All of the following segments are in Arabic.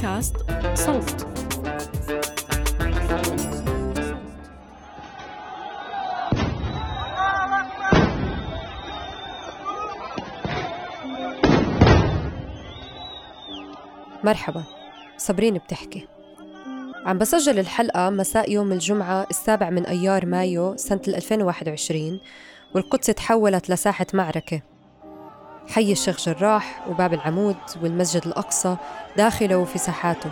بودكاست صوت. مرحبا صابرين بتحكي. عم بسجل الحلقة مساء يوم الجمعة السابع من أيار مايو سنة 2021 والقدس تحولت لساحة معركة. حي الشيخ جراح وباب العمود والمسجد الأقصى داخله وفي ساحاته.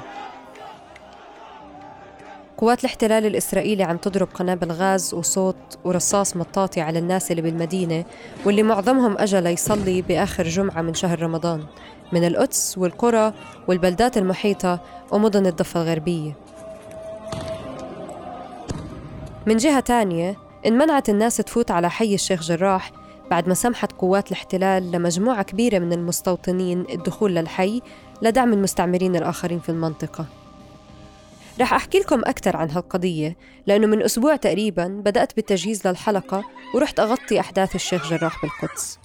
قوات الاحتلال الإسرائيلي عم تضرب قنابل غاز وصوت ورصاص مطاطي على الناس اللي بالمدينة واللي معظمهم أجا ليصلي بآخر جمعة من شهر رمضان من القدس والقرى والبلدات المحيطة ومدن الضفة الغربية. من جهة تانية انمنعت الناس تفوت على حي الشيخ جراح بعد ما سمحت قوات الاحتلال لمجموعة كبيرة من المستوطنين الدخول للحي لدعم المستعمرين الآخرين في المنطقة. رح أحكي لكم أكثر عن هالقضية لأنه من أسبوع تقريبا بدأت بالتجهيز للحلقة ورحت أغطي أحداث الشيخ جراح بالقدس.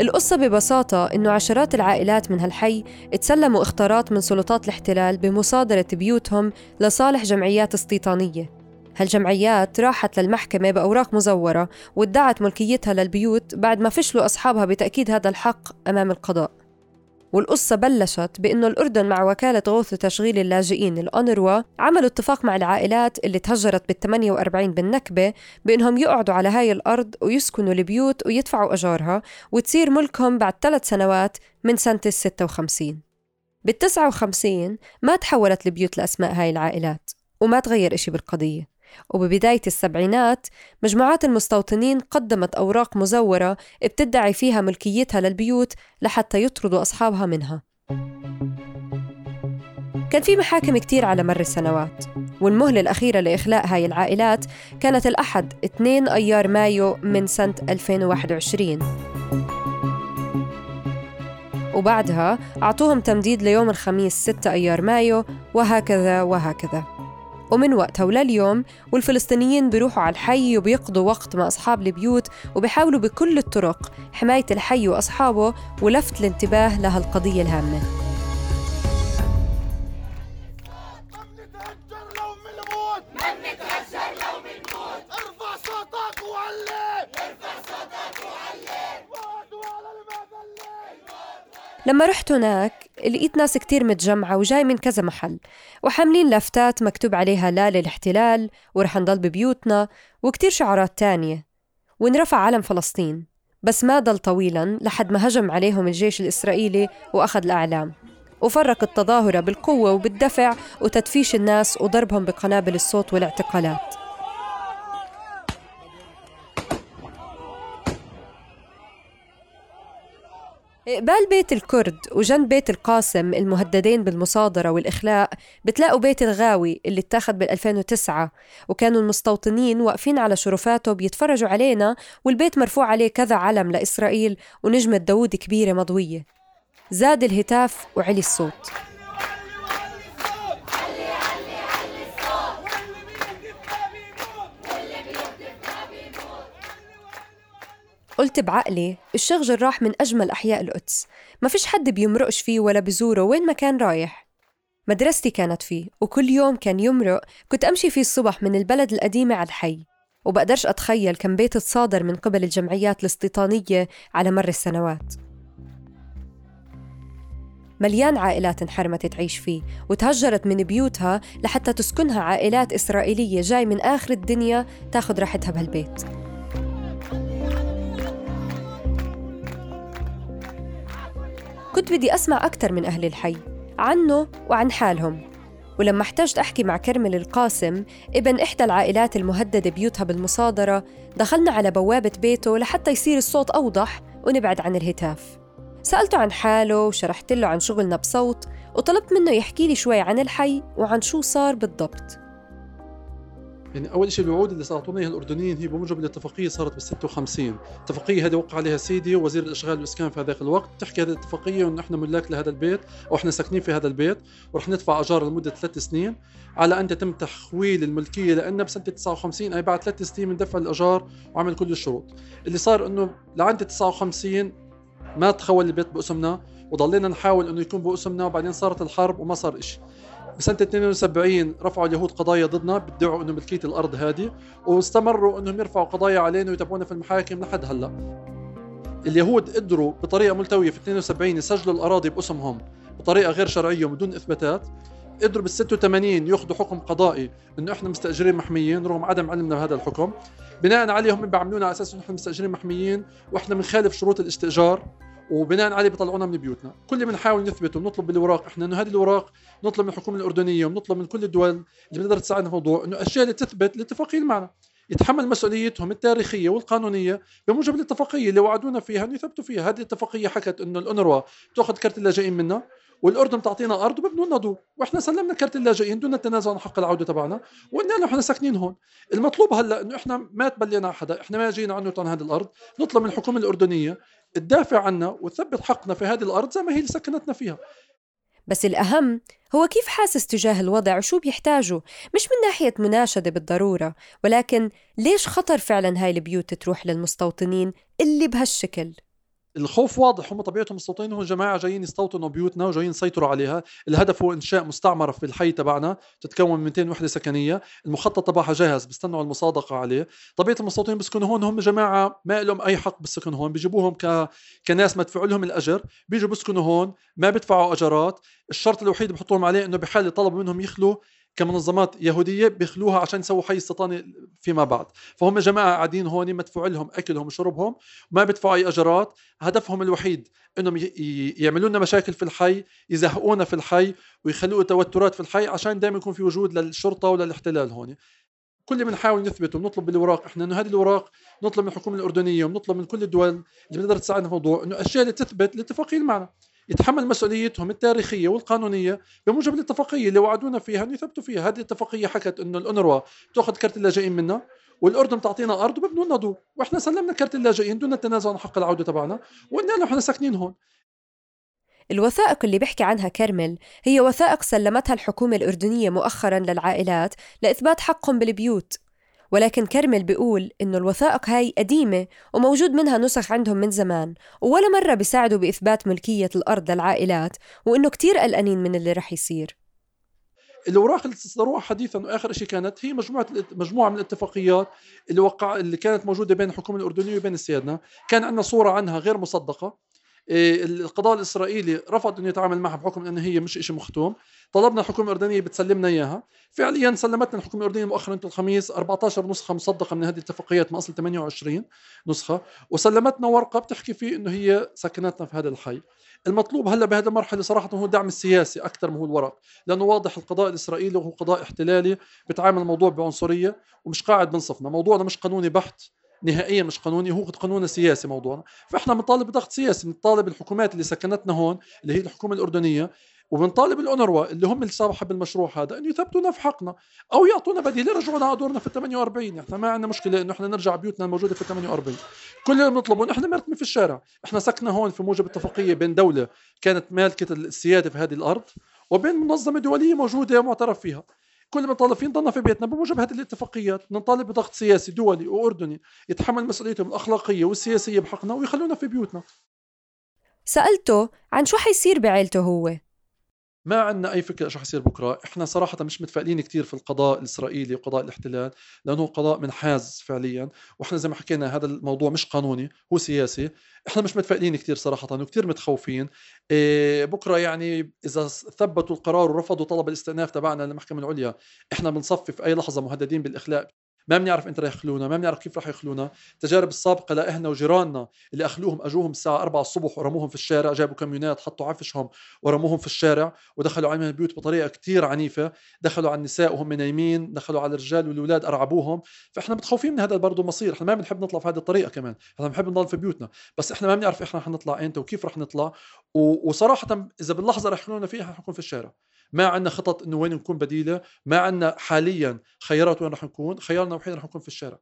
القصة ببساطة إنه عشرات العائلات من هالحي تسلموا اختارات من سلطات الاحتلال بمصادرة بيوتهم لصالح جمعيات استيطانية. هالجمعيات راحت للمحكمة بأوراق مزورة وادعت ملكيتها للبيوت بعد ما فشلوا أصحابها بتأكيد هذا الحق أمام القضاء. والقصة بلشت بأنه الأردن مع وكالة غوث وتشغيل اللاجئين الأونروا عملوا اتفاق مع العائلات اللي تهجرت بال 48 بالنكبة بأنهم يقعدوا على هاي الأرض ويسكنوا البيوت ويدفعوا أجارها وتصير ملكهم بعد ثلاث سنوات من سنة ال 56 بال 59 ما تحولت البيوت لأسماء هاي العائلات وما تغير إشي بالقضية. وببداية السبعينات مجموعات المستوطنين قدمت أوراق مزورة بتدعي فيها ملكيتها للبيوت لحتى يطردوا أصحابها منها. كان في محاكم كتير على مر السنوات والمهلة الأخيرة لإخلاء هاي العائلات كانت الأحد 2 أيار مايو من سنة 2021 وبعدها أعطوهم تمديد ليوم الخميس 6 أيار مايو وهكذا وهكذا. ومن وقتها ولليوم والفلسطينيين بيروحوا على الحي وبيقضوا وقت مع أصحاب البيوت وبيحاولوا بكل الطرق حماية الحي وأصحابه ولفت الانتباه لهالقضية الهامة. لما رحت هناك لقيت ناس كتير متجمعة وجاي من كذا محل وحاملين لافتات مكتوب عليها لا للاحتلال ورح نضل ببيوتنا وكتير شعارات تانية. وانرفع علم فلسطين بس ما ضل طويلا لحد ما هجم عليهم الجيش الإسرائيلي وأخذ الأعلام. وفرق التظاهرة بالقوة وبالدفع وتدفيش الناس وضربهم بقنابل الصوت والاعتقالات. قبال بيت الكرد وجنب بيت القاسم المهددين بالمصادرة والإخلاء بتلاقوا بيت الغاوي اللي اتاخد بال 2009 وكانوا المستوطنين واقفين على شرفاته بيتفرجوا علينا والبيت مرفوع عليه كذا علم لإسرائيل ونجمة داوود كبيرة مضوية. زاد الهتاف وعلي الصوت. قلت بعقلي الشيخ جراح من أجمل أحياء القدس. ما فيش حد بيمرقش فيه ولا بزوره وين ما كان رايح. مدرستي كانت فيه وكل يوم كان يمرق. كنت أمشي فيه الصبح من البلد القديمة على الحي. وبقدرش أتخيل كم بيت تصادر من قبل الجمعيات الاستيطانية على مر السنوات. مليان عائلات انحرمت تعيش فيه وتهجرت من بيوتها لحتى تسكنها عائلات إسرائيلية جاي من آخر الدنيا تاخد راحتها بهالبيت. كنت بدي أسمع أكثر من أهل الحي عنه وعن حالهم. ولما احتجت أحكي مع كرمل القاسم ابن إحدى العائلات المهددة بيوتها بالمصادرة دخلنا على بوابة بيته لحتى يصير الصوت أوضح ونبعد عن الهتاف. سألته عن حاله وشرحت له عن شغلنا بصوت وطلبت منه يحكي لي شوي عن الحي وعن شو صار بالضبط. يعني أول شيء الوعود اللي اعطونا اياها الأردنيين هي بموجب الاتفاقية صارت بال 56 الاتفاقية هذه وقع عليها سيدي وزير الأشغال والإسكان في هذاك الوقت بتحكي هذه الاتفاقية انه إحنا ملاك لهذا البيت أو إحنا ساكنين في هذا البيت ورح ندفع أجار لمدة ثلاث سنين على أن يتم تحويل الملكية لنا بسنة 59 أي بعد ثلاث سنين من دفع الأجار وعمل كل الشروط. اللي صار إنه لعند 59 ما تخول البيت بأسمنا وضلينا نحاول إنه يكون بأسمنا وبعدين صارت الحرب وما صار شيء بسنة 72 رفعوا اليهود قضايا ضدنا بدعوا انه ملكيه الأرض هذه واستمروا إنهم يرفعوا قضايا علينا ويتابعونا في المحاكم لحد هلأ. اليهود قدروا بطريقة ملتوية في 72 يسجلوا الأراضي بأسمهم بطريقة غير شرعية وبدون إثباتات. قدروا بال 86 ياخذوا حكم قضائي إنه إحنا مستأجرين محميين رغم عدم علمنا بهذا الحكم. بناء عليه هم بيعاملونا على أساس إنه إحنا مستأجرين محميين وإحنا بنخالف شروط الاستئجار. وبناء عليه بيطلعونا من بيوتنا. كل اللي بنحاول نثبت ونطلب بالوراق إحنا إنه هذه الوراق نطلب من الحكومة الأردنية ونطلب من كل الدول اللي بتقدر تساعدنا في الموضوع إنه الاشياء اللي تثبت الاتفاقيه معنا. يتحمل مسؤوليتهم التاريخية والقانونية بموجب الاتفاقيه اللي وعدونا فيها إنه يثبتوا فيها. هذه الاتفاقية حكت إنه الانروا تأخذ كرت اللاجئين منا والأردن تعطينا أرض وببنوا لنا دور وإحنا سلمنا كرت اللاجئين دون التنازل عن حق العودة تبعنا وقلنا لهم إحنا ساكنين هون. المطلوب هلأ إنه إحنا ما تبلينا حدا إحنا ما جينا عنه عن هذه الأرض. نطلب من الحكومة الأردنية تدافع عنا وتثبت حقنا في هذه الأرض زي ما هي اللي سكنتنا فيها. بس الأهم هو كيف حاسس تجاه الوضع وشو بيحتاجوا مش من ناحية مناشدة بالضرورة ولكن ليش خطر فعلا هاي البيوت تروح للمستوطنين اللي بهالشكل؟ الخوف واضح هم طبيعتهم مستوطنين هم جماعة جايين يستوطنوا بيوتنا وجايين يسيطروا عليها. الهدف هو إنشاء مستعمرة في الحي تبعنا تتكون من 200 وحدة سكنية. المخطط تبعها جاهز بيستنوا المصادقة عليه. طبيعة المستوطنين بيسكنوا هون هم جماعة ما لهم أي حق بالسكن هون. بيجيبوهم ك... كناس مدفوع لهم الأجر. بيجوا بيسكنوا هون ما بيدفعوا اجارات الشرط الوحيد بحطوهم عليه إنه بحال طلبوا منهم يخلوا كمنظمات يهودية بيخلوها عشان يسووا حي استيطاني فيما بعد. فهم جماعة قاعدين هون مدفوع لهم أكلهم وشربهم ما بيدفعوا أي اجارات هدفهم الوحيد إنهم يعملوا لنا مشاكل في الحي يزهقونا في الحي ويخلقوا توترات في الحي عشان دائما يكون في وجود للشرطة وللاحتلال هون. كل اللي بنحاول نثبته ونطلب بالوراق إحنا إنه هذه الوراق نطلب من الحكومة الأردنية ونطلب من كل الدول اللي بتقدر تساعدنا في الموضوع إنه الاشياء اللي تثبت الاتفاقيه معنا. يتحمل مسؤوليتهم التاريخية والقانونية بموجب الاتفاقية اللي وعدونا فيها انه يثبتوا فيها. هذه الاتفاقية حكت إنه الانروا تأخذ كرت اللاجئين منا والأردن تعطينا أرض وببنوا لنا دور وإحنا سلمنا كرت اللاجئين دون التنازل عن حق العودة تبعنا. وقلنا لهم إحنا ساكنين هون. الوثائق اللي بيحكي عنها كرمل هي وثائق سلمتها الحكومة الأردنية مؤخرا للعائلات لإثبات حقهم بالبيوت. ولكن كرمل بيقول إنه الوثائق هاي قديمة وموجود منها نسخ عندهم من زمان ولا مرة بيساعدوا بإثبات ملكية الأرض للعائلات وإنه كتير قلقانين من اللي رح يصير. الاوراق اللي استصدروها حديثا وآخر شيء كانت هي مجموعة مجموعة من الاتفاقيات اللي وقع اللي كانت موجودة بين الحكومة الأردنية وبين السيادنا كان عندنا صورة عنها غير مصدقة. القضاء الإسرائيلي رفض إنه يتعامل معها بحكم إنه هي مش شيء مختوم. طلبنا الحكومة الاردنيه بتسلمنا إياها. فعليا سلمتنا الحكومة الاردنيه مؤخرا الخميس 14 نسخة مصدقة من هذه الاتفاقيات من اصل 28 نسخة. وسلمتنا ورقة بتحكي فيه إنه هي سكنتنا في هذا الحي. المطلوب هلأ بهذه المرحلة صراحة هو الدعم السياسي أكثر ما هو الورق لأنه واضح القضاء الإسرائيلي وهو قضاء احتلالي بتعامل الموضوع بعنصرية ومش قاعد بنصفنا. موضوعنا مش قانوني بحت. نهائيا مش قانوني هو قانون سياسي موضوعنا. فإحنا بنطالب بضغط سياسي بنطالب الحكومات اللي سكنتنا هون اللي هي الحكومة الأردنية وبنطالب الأونروا اللي هم صاحب المشروع هذا إنه يثبتونا في حقنا أو يعطونا بديل. يرجعونا على دورنا في ال 48 إحنا ما عندنا مشكلة إنه إحنا نرجع بيوتنا الموجودة في ال 48 كل اللي بنطلبه إحنا مرتمي في الشارع. إحنا سكنا هون في موجب اتفاقية بين دولة كانت مالكة السيادة في هذه الأرض وبين منظمة دولية موجودة معترف فيها. كل ما طالب فين ضلنا في بيتنا بموجب هذه الاتفاقيات نطالب بضغط سياسي دولي وأردني يتحمل مسؤوليتهم الأخلاقية والسياسية بحقنا ويخلونا في بيوتنا. سألته عن شو حيصير بعيلته هو. ما عندنا أي فكرة شو حيصير بكرة. إحنا صراحة مش متفائلين كثير في القضاء الإسرائيلي وقضاء الاحتلال لأنه قضاء منحاز فعليا. وإحنا زي ما حكينا هذا الموضوع مش قانوني هو سياسي. إحنا مش متفائلين كثير صراحة وكثير متخوفين. إيه بكرة يعني إذا ثبتوا القرار ورفضوا طلب الاستئناف تبعنا للمحكمة العليا إحنا بنصفي في أي لحظة مهددين بالإخلاء. ما بنعرف إمتى رح يخلونا ما بنعرف كيف رح يخلونا. التجارب السابقة لاهلنا وجيراننا اللي أخلوهم أجوهم الساعة 4 الصبح ورموهم في الشارع جابوا كاميونات حطوا عفشهم ورموهم في الشارع ودخلوا عليهم البيوت بطريقة كتير عنيفة. دخلوا على النساء وهم نايمين دخلوا على الرجال والولاد أرعبوهم. فإحنا متخوفين من هذا برضه مصير. إحنا ما بنحب نطلع في هذه الطريقة كمان. إحنا بنحب نضل في بيوتنا. بس إحنا ما بنعرف إحنا رح نطلع إمتى وكيف رح نطلع. وصراحة إذا باللحظة رح يخلونا فيها حنكون في الشارع. ما عندنا خطط إنه وين نكون بديلة. ما عندنا حاليا خيارات وين رح نكون. خيارنا الوحيد رح نكون في الشارع.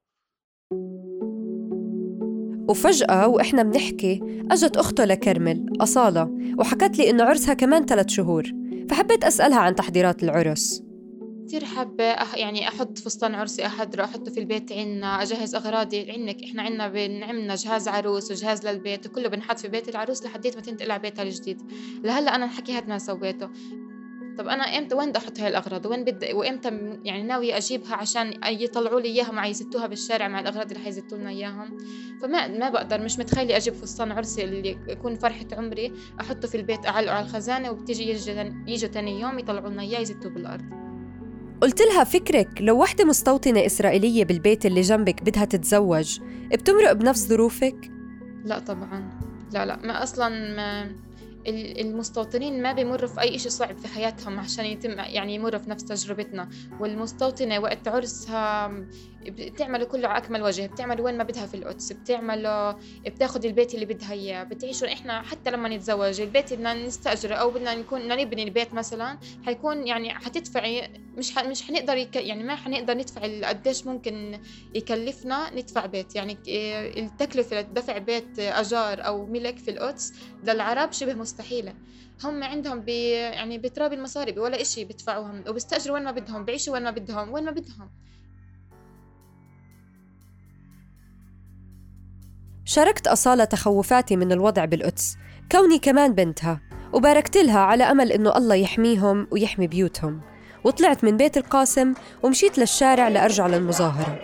وفجأة وإحنا بنحكي أجت أخته لكرمل أصالة وحكت لي إنه عرسها كمان ثلاث شهور فحبيت أسألها عن تحضيرات العرس. كثير حابة أح يعني أحط فستان عرسي أحضره أحطه في البيت عنا أجهز أغراضي عنك إحنا عنا بنعملنا جهاز عروس وجهاز للبيت وكله بنحط في بيت العروس لحديت ما تنتقل على بيتها الجديد. لهلأ أنا الحكي هاد ما سويته. طب أنا إمتى وين بدي أحط هاي الاغراض وين بدي وإمتى يعني ناويه أجيبها عشان يطلعوا لي اياها مع يزتوها بالشارع مع الأغراض اللي حيزتوا لنا إياهم؟ فما ما بقدر مش متخيلة أجيب فستان عرسي اللي يكون فرحة عمري أحطه في البيت أعلقه على الخزانة وبتيجي يجوا ثاني يوم يطلعوا لنا إياه يزتوه بالأرض. قلت لها فكرك لو وحدة مستوطنة إسرائيلية بالبيت اللي جنبك بدها تتزوج بتمرق بنفس ظروفك؟ لا طبعا. لا لا ما أصلا ما المستوطنين ما بيمروا في أي شيء صعب في حياتهم عشان يتم يعني يمروا في نفس تجربتنا. والمستوطنة وقت عرسها بتعمله كله على أكمل وجه بتعمله وين ما بدها في القدس بتعمله بتاخذ البيت اللي بدها إياه بتعيشوا. إحنا حتى لما نتزوج البيت بدنا نستأجره أو بدنا نكون نبني البيت مثلا حيكون يعني حتدفعي مش ح... مش حنقدر يك... يعني ما حنقدر ندفع قديش ممكن يكلفنا ندفع بيت. يعني التكلفة لدفع بيت أجار أو ملك في القدس للعرب شبه مستحيلة. هم عندهم بي يعني بتراب المصاري ولا إشي بيدفعوهم وبيستأجروا وين ما بدهم بيعيشوا وين ما بدهم وين ما بدهم. شاركت أصالة تخوفاتي من الوضع بالقدس. كوني كمان بنتها. وباركت لها على أمل إنه الله يحميهم ويحمي بيوتهم. وطلعت من بيت القاسم ومشيت للشارع لأرجع للمظاهرة.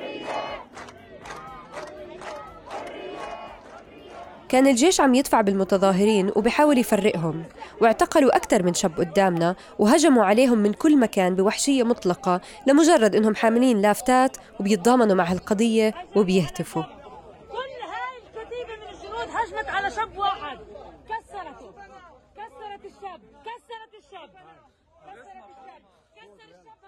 كان الجيش عم يدفع بالمتظاهرين وبحاول يفرقهم واعتقلوا أكثر من شاب قدامنا وهجموا عليهم من كل مكان بوحشية مطلقة لمجرد إنهم حاملين لافتات وبيتضامنوا مع هالقضية وبيهتفوا. هجمت على شاب واحد. كسرته. كسرت الشاب. كسرت الشاب. كسرت الشاب.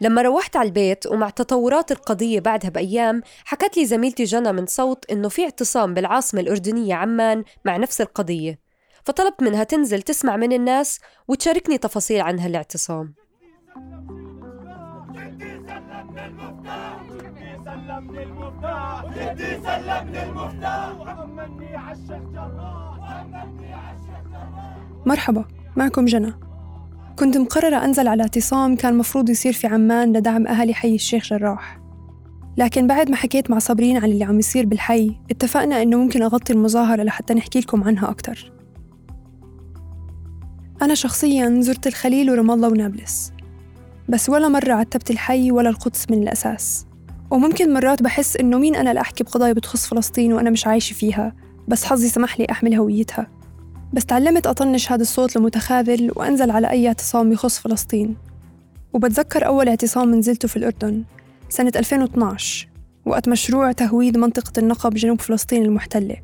لما روحت على البيت ومع تطورات القضية بعدها بأيام حكت لي زميلتي جنى من صوت إنه في اعتصام بالعاصمة الأردنية عمان مع نفس القضية. فطلبت منها تنزل تسمع من الناس وتشاركني تفاصيل عن هالاعتصام. سلمني المفتاح. وجدي سلمني المفتاح. وأمني على الشيخ جراح. وأمني على الشيخ جراح. مرحبا معكم جنى. كنت مقررة أنزل على اعتصام كان مفروض يصير في عمان لدعم أهالي حي الشيخ جراح. لكن بعد ما حكيت مع صابرين عن اللي عم يصير بالحي اتفقنا إنه ممكن أغطي المظاهرة لحتى نحكي لكم عنها أكتر. أنا شخصياً زرت الخليل ورام الله ونابلس. بس ولا مرة عتبت الحي ولا القدس من الأساس. وممكن مرات بحس إنه مين أنا لأحكي بقضايا بتخص فلسطين وأنا مش عايشة فيها بس حظي سمح لي أحمل هويتها. بس تعلمت أطنش هذا الصوت المتخاذل وأنزل على أي اعتصام يخص فلسطين. وبتذكر أول اعتصام نزلته في الأردن سنة 2012 وقت مشروع تهويد منطقة النقب جنوب فلسطين المحتلة.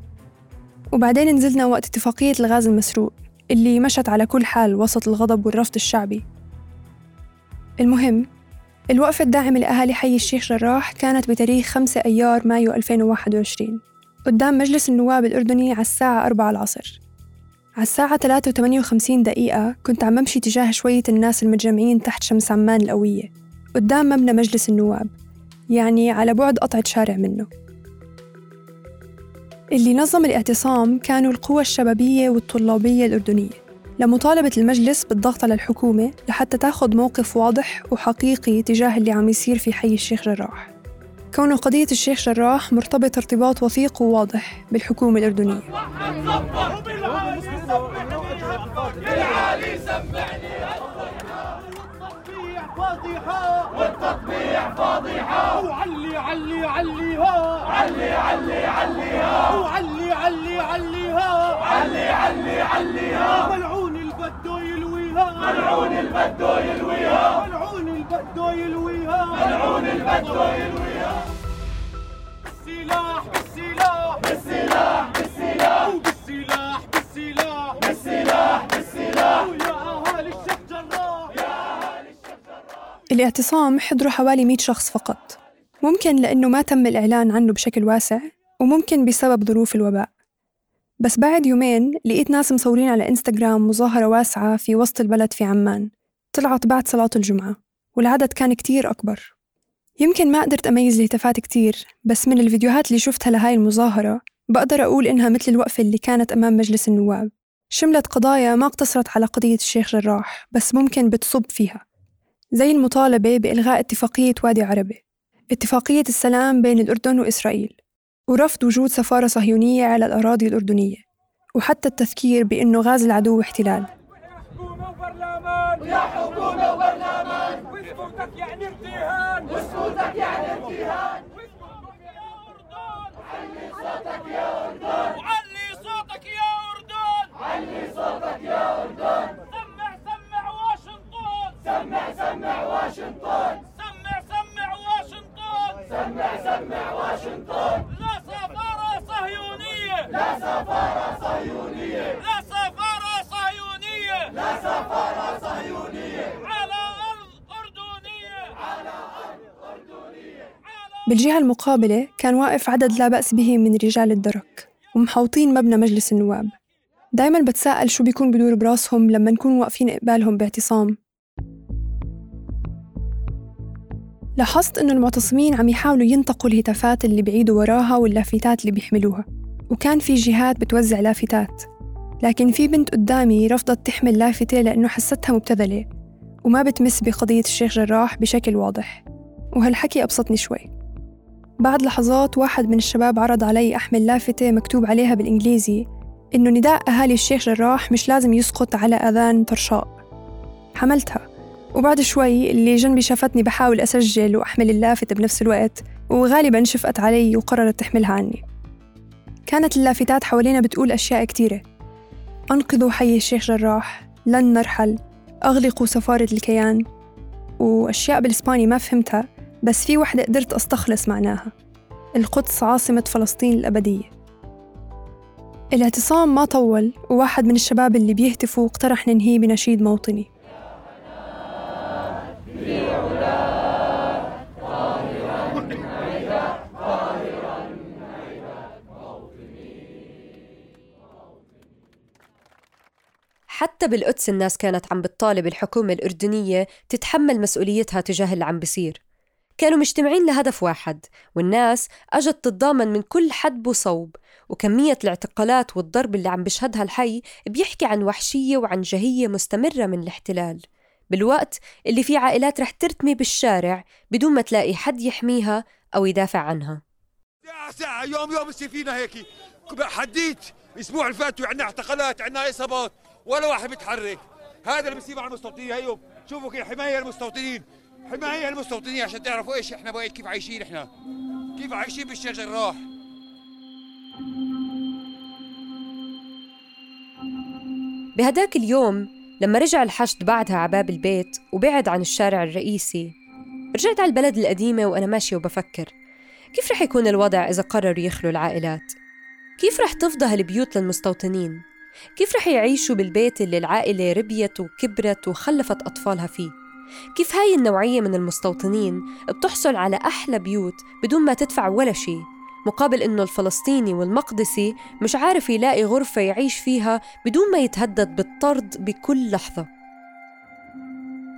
وبعدين نزلنا وقت اتفاقية الغاز المسروق اللي مشت على كل حال وسط الغضب والرفض الشعبي. المهم الوقفة الداعمة لأهالي حي الشيخ جراح كانت بتاريخ 5 أيار مايو 2021 قدام مجلس النواب الأردني على الساعة 4 العصر. على الساعة 3 و58 دقيقة كنت عم بمشي تجاه شوية الناس المتجمعين تحت شمس عمان القوية قدام مبنى مجلس النواب يعني على بعد قطعة شارع منه. اللي نظم الاعتصام كانوا القوى الشبابية والطلابية الأردنية. لمطالبة المجلس بالضغط على الحكومة لحتى تاخذ موقف واضح وحقيقي تجاه اللي عم يصير في حي الشيخ جراح. كون قضية الشيخ جراح مرتبط ارتباط وثيق وواضح بالحكومة الأردنية. فاضحة. وعلي علي علي علي علي علي علي ملعون البدو يلويها ملعون البدو يلويها ملعون البدو يلويها بالسلاح بالسلاح بالسلاح بالسلاح وبالسلاح بالسلاح بالسلاح بالسلاح ويا اهالي الشيخ جراح يا اهالي الشيخ جراح الاعتصام حضروا حوالي 100 شخص فقط. ممكن لأنه ما تم الإعلان عنه بشكل واسع وممكن بسبب ظروف الوباء. بس بعد يومين لقيت ناس مصورين على إنستغرام مظاهرة واسعة في وسط البلد في عمان. طلعت بعد صلاة الجمعة والعدد كان كتير أكبر. يمكن ما قدرت أميز الهتافات كتير بس من الفيديوهات اللي شفتها لهاي المظاهرة بقدر أقول إنها مثل الوقفة اللي كانت أمام مجلس النواب. شملت قضايا ما اقتصرت على قضية الشيخ جراح بس ممكن بتصب فيها. زي المطالبة بإلغاء اتفاقية وادي عربي اتفاقية السلام بين الأردن وإسرائيل. ورفض وجود سفارة صهيونية على الأراضي الأردنية وحتى التذكير بأنه غاز العدو احتلال حكومة وبرلمان يا حكومة وبرلمان وسكوتك يعني امتهان وسكوتك يعني امتهان وعلي صوتك يا أردن علي صوتك يا أردن سمع سمع واشنطن سمع سمع واشنطن سمع سمع واشنطن سمع سمع واشنطن لا سفارة صهيونية لا سفارة صهيونية لا سفارة صهيونية لا سفارة صهيونية على أرض أردنية على أرض أردنية بالجهة المقابلة كان واقف عدد لا بأس به من رجال الدرك ومحوطين مبنى مجلس النواب. دايما بتساءل شو بيكون بدور براسهم لما نكون واقفين قبالهم باعتصام. لاحظت إنه المعتصمين عم يحاولوا ينتقوا الهتافات اللي بعيدوا وراها واللافتات اللي بيحملوها وكان في جهات بتوزع لافتات. لكن في بنت قدامي رفضت تحمل لافتة لأنه حستها مبتذلة وما بتمس بقضية الشيخ جراح بشكل واضح. وهالحكي أبسطني شوي. بعد لحظات واحد من الشباب عرض علي أحمل لافتة مكتوب عليها بالإنجليزي إنه نداء أهالي الشيخ جراح مش لازم يسقط على أذان طرشاء حملتها. وبعد شوي اللي جنبي شافتني بحاول أسجل وأحمل اللافتة بنفس الوقت وغالبا شفقت علي وقررت تحملها عني. كانت اللافتات حوالينا بتقول أشياء كتيرة. أنقذوا حي الشيخ جراح لن نرحل أغلقوا سفارة الكيان. وأشياء بالإسباني ما فهمتها. بس في وحدة قدرت أستخلص معناها. القدس عاصمة فلسطين الأبدية. الاعتصام ما طول وواحد من الشباب اللي بيهتفوا اقترح ننهيه بنشيد موطني. حتى بالقدس الناس كانت عم بتطالب الحكومة الأردنية تتحمل مسؤوليتها تجاه اللي عم بيصير. كانوا مجتمعين لهدف واحد والناس أجت تتضامن من كل حدب وصوب. وكمية الاعتقالات والضرب اللي عم بيشهدها الحي بيحكي عن وحشية وعن جهية مستمرة من الاحتلال. بالوقت اللي في عائلات رح ترتمي بالشارع بدون ما تلاقي حد يحميها أو يدافع عنها. ساعة ساعة يوم يوم بصير فينا هيك حديت الأسبوع اللي فات عندنا اعتقالات عندنا إصابات ولا واحد بيتحرك. هذا اللي بيصير مع المستوطنين هيو شوفوا كيف حماية المستوطنين. حمايه المستوطنين عشان تعرفوا إيش إحنا بقى كيف عايشين إحنا كيف عايشين بالشيخ جراح بهداك اليوم لما رجع الحشد بعدها على باب البيت وبعد عن الشارع الرئيسي رجعت على البلد القديمة وأنا ماشية وبفكر كيف رح يكون الوضع إذا قرروا يخلوا العائلات؟ كيف رح تفضى هالبيوت للمستوطنين؟ كيف رح يعيشوا بالبيت اللي العائلة ربيت وكبرت وخلفت أطفالها فيه؟ كيف هاي النوعية من المستوطنين بتحصل على أحلى بيوت بدون ما تدفع ولا شيء مقابل إنه الفلسطيني والمقدسي مش عارف يلاقي غرفة يعيش فيها بدون ما يتهدد بالطرد بكل لحظة.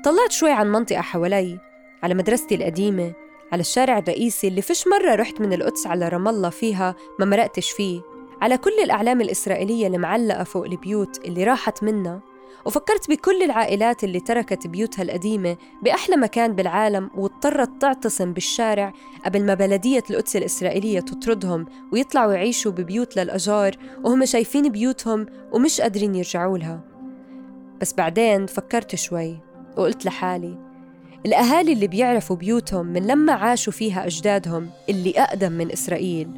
طلعت شوي عن منطقة حوالي على مدرستي القديمة على الشارع الرئيسي اللي فيش مرة رحت من القدس على رام الله فيها ما مرقتش فيه على كل الأعلام الإسرائيلية المعلقة فوق البيوت اللي راحت منا وفكرت بكل العائلات اللي تركت بيوتها القديمة بأحلى مكان بالعالم واضطرت تعتصم بالشارع قبل ما بلدية القدس الإسرائيلية تطردهم ويطلعوا يعيشوا ببيوت للأجار وهم شايفين بيوتهم ومش قادرين يرجعوا لها. بس بعدين فكرت شوي وقلت لحالي الأهالي اللي بيعرفوا بيوتهم من لما عاشوا فيها أجدادهم اللي أقدم من إسرائيل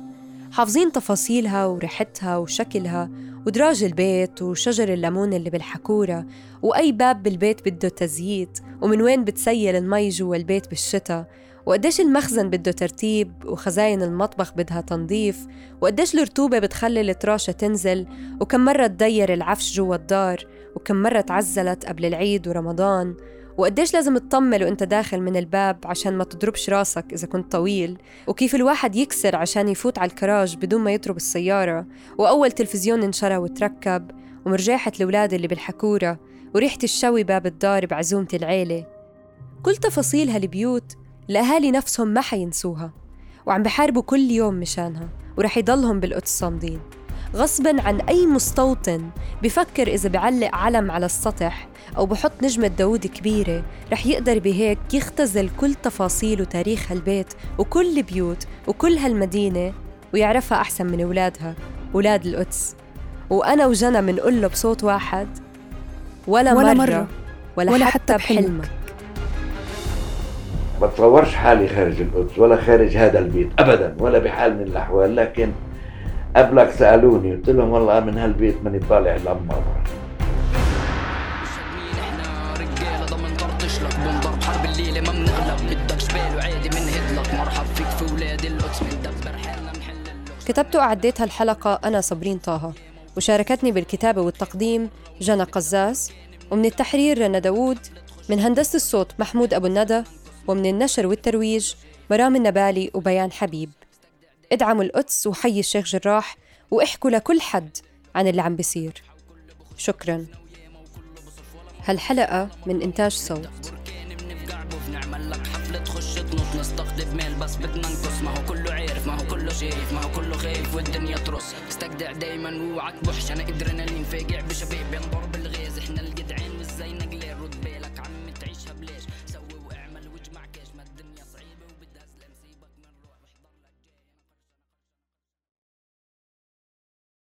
حافظين تفاصيلها وريحتها وشكلها ودراج البيت وشجر الليمون اللي بالحكورة وأي باب بالبيت بده تزييت ومن وين بتسيل المي جوا البيت بالشتاء. وقديش المخزن بده ترتيب وخزاين المطبخ بدها تنظيف. وقديش الرطوبة بتخلي التراشة تنزل. وكم مرة تدير العفش جوا الدار. وكم مرة تعزلت قبل العيد ورمضان. وقديش لازم تطمل وانت داخل من الباب عشان ما تضربش راسك إذا كنت طويل؟ وكيف الواحد يكسر عشان يفوت على الكراج بدون ما يضرب السيارة؟ وأول تلفزيون انشرى وتركب ومرجاحة الأولاد اللي بالحكورة وريحة الشوي باب الدار بعزومة العيلة. كل تفاصيل هالبيوت الأهالي نفسهم ما حينسوها وعم بحاربوا كل يوم مشانها ورح يضلهم بالقدس صامدين. غصبا عن أي مستوطن بفكر إذا بعلق علم على السطح أو بحط نجمة داود كبيرة رح يقدر بهيك يختزل كل تفاصيل وتاريخ هالبيت وكل البيوت وكل هالمدينة ويعرفها أحسن من أولادها أولاد القدس وأنا وجنى منقول له بصوت واحد ولا, ولا مرة, مرة ولا, ولا حتى, حتى بحلمك, بحلمك. بتصورش حالي خارج القدس ولا خارج هذا البيت ابدا ولا بحال من الأحوال لكن قبلك سألوني قلت لهم والله من هالبيت ماني طالع إلا مرة. إحنا رجالة ضمن طرطش لك. بنضرب حرب الليلة ما بنغلب. بدك جبال وعادي بنهد لك مرحب فيك في ولاد القدس بندبر حالنا نحل اللغز كتبت وأعديت هالحلقة أنا صابرين طه وشاركتني بالكتابة والتقديم جنى قزاز ومن التحرير رنا داوود من هندسة الصوت محمود أبو الندى ومن النشر والترويج مرام النبالي وبيان حبيب. ادعموا القدس وحي الشيخ جراح واحكوا لكل حد عن اللي عم بيصير. شكرا. هالحلقة من إنتاج صوت. نستقطب مال بس بدنا ننقص ما هو كله عارف ما هو كله شايف ما هو كله خايف والدنيا ترص استجدع دايما واوعك بوحش أنا إدرينالين فاجع بشباب ينضرب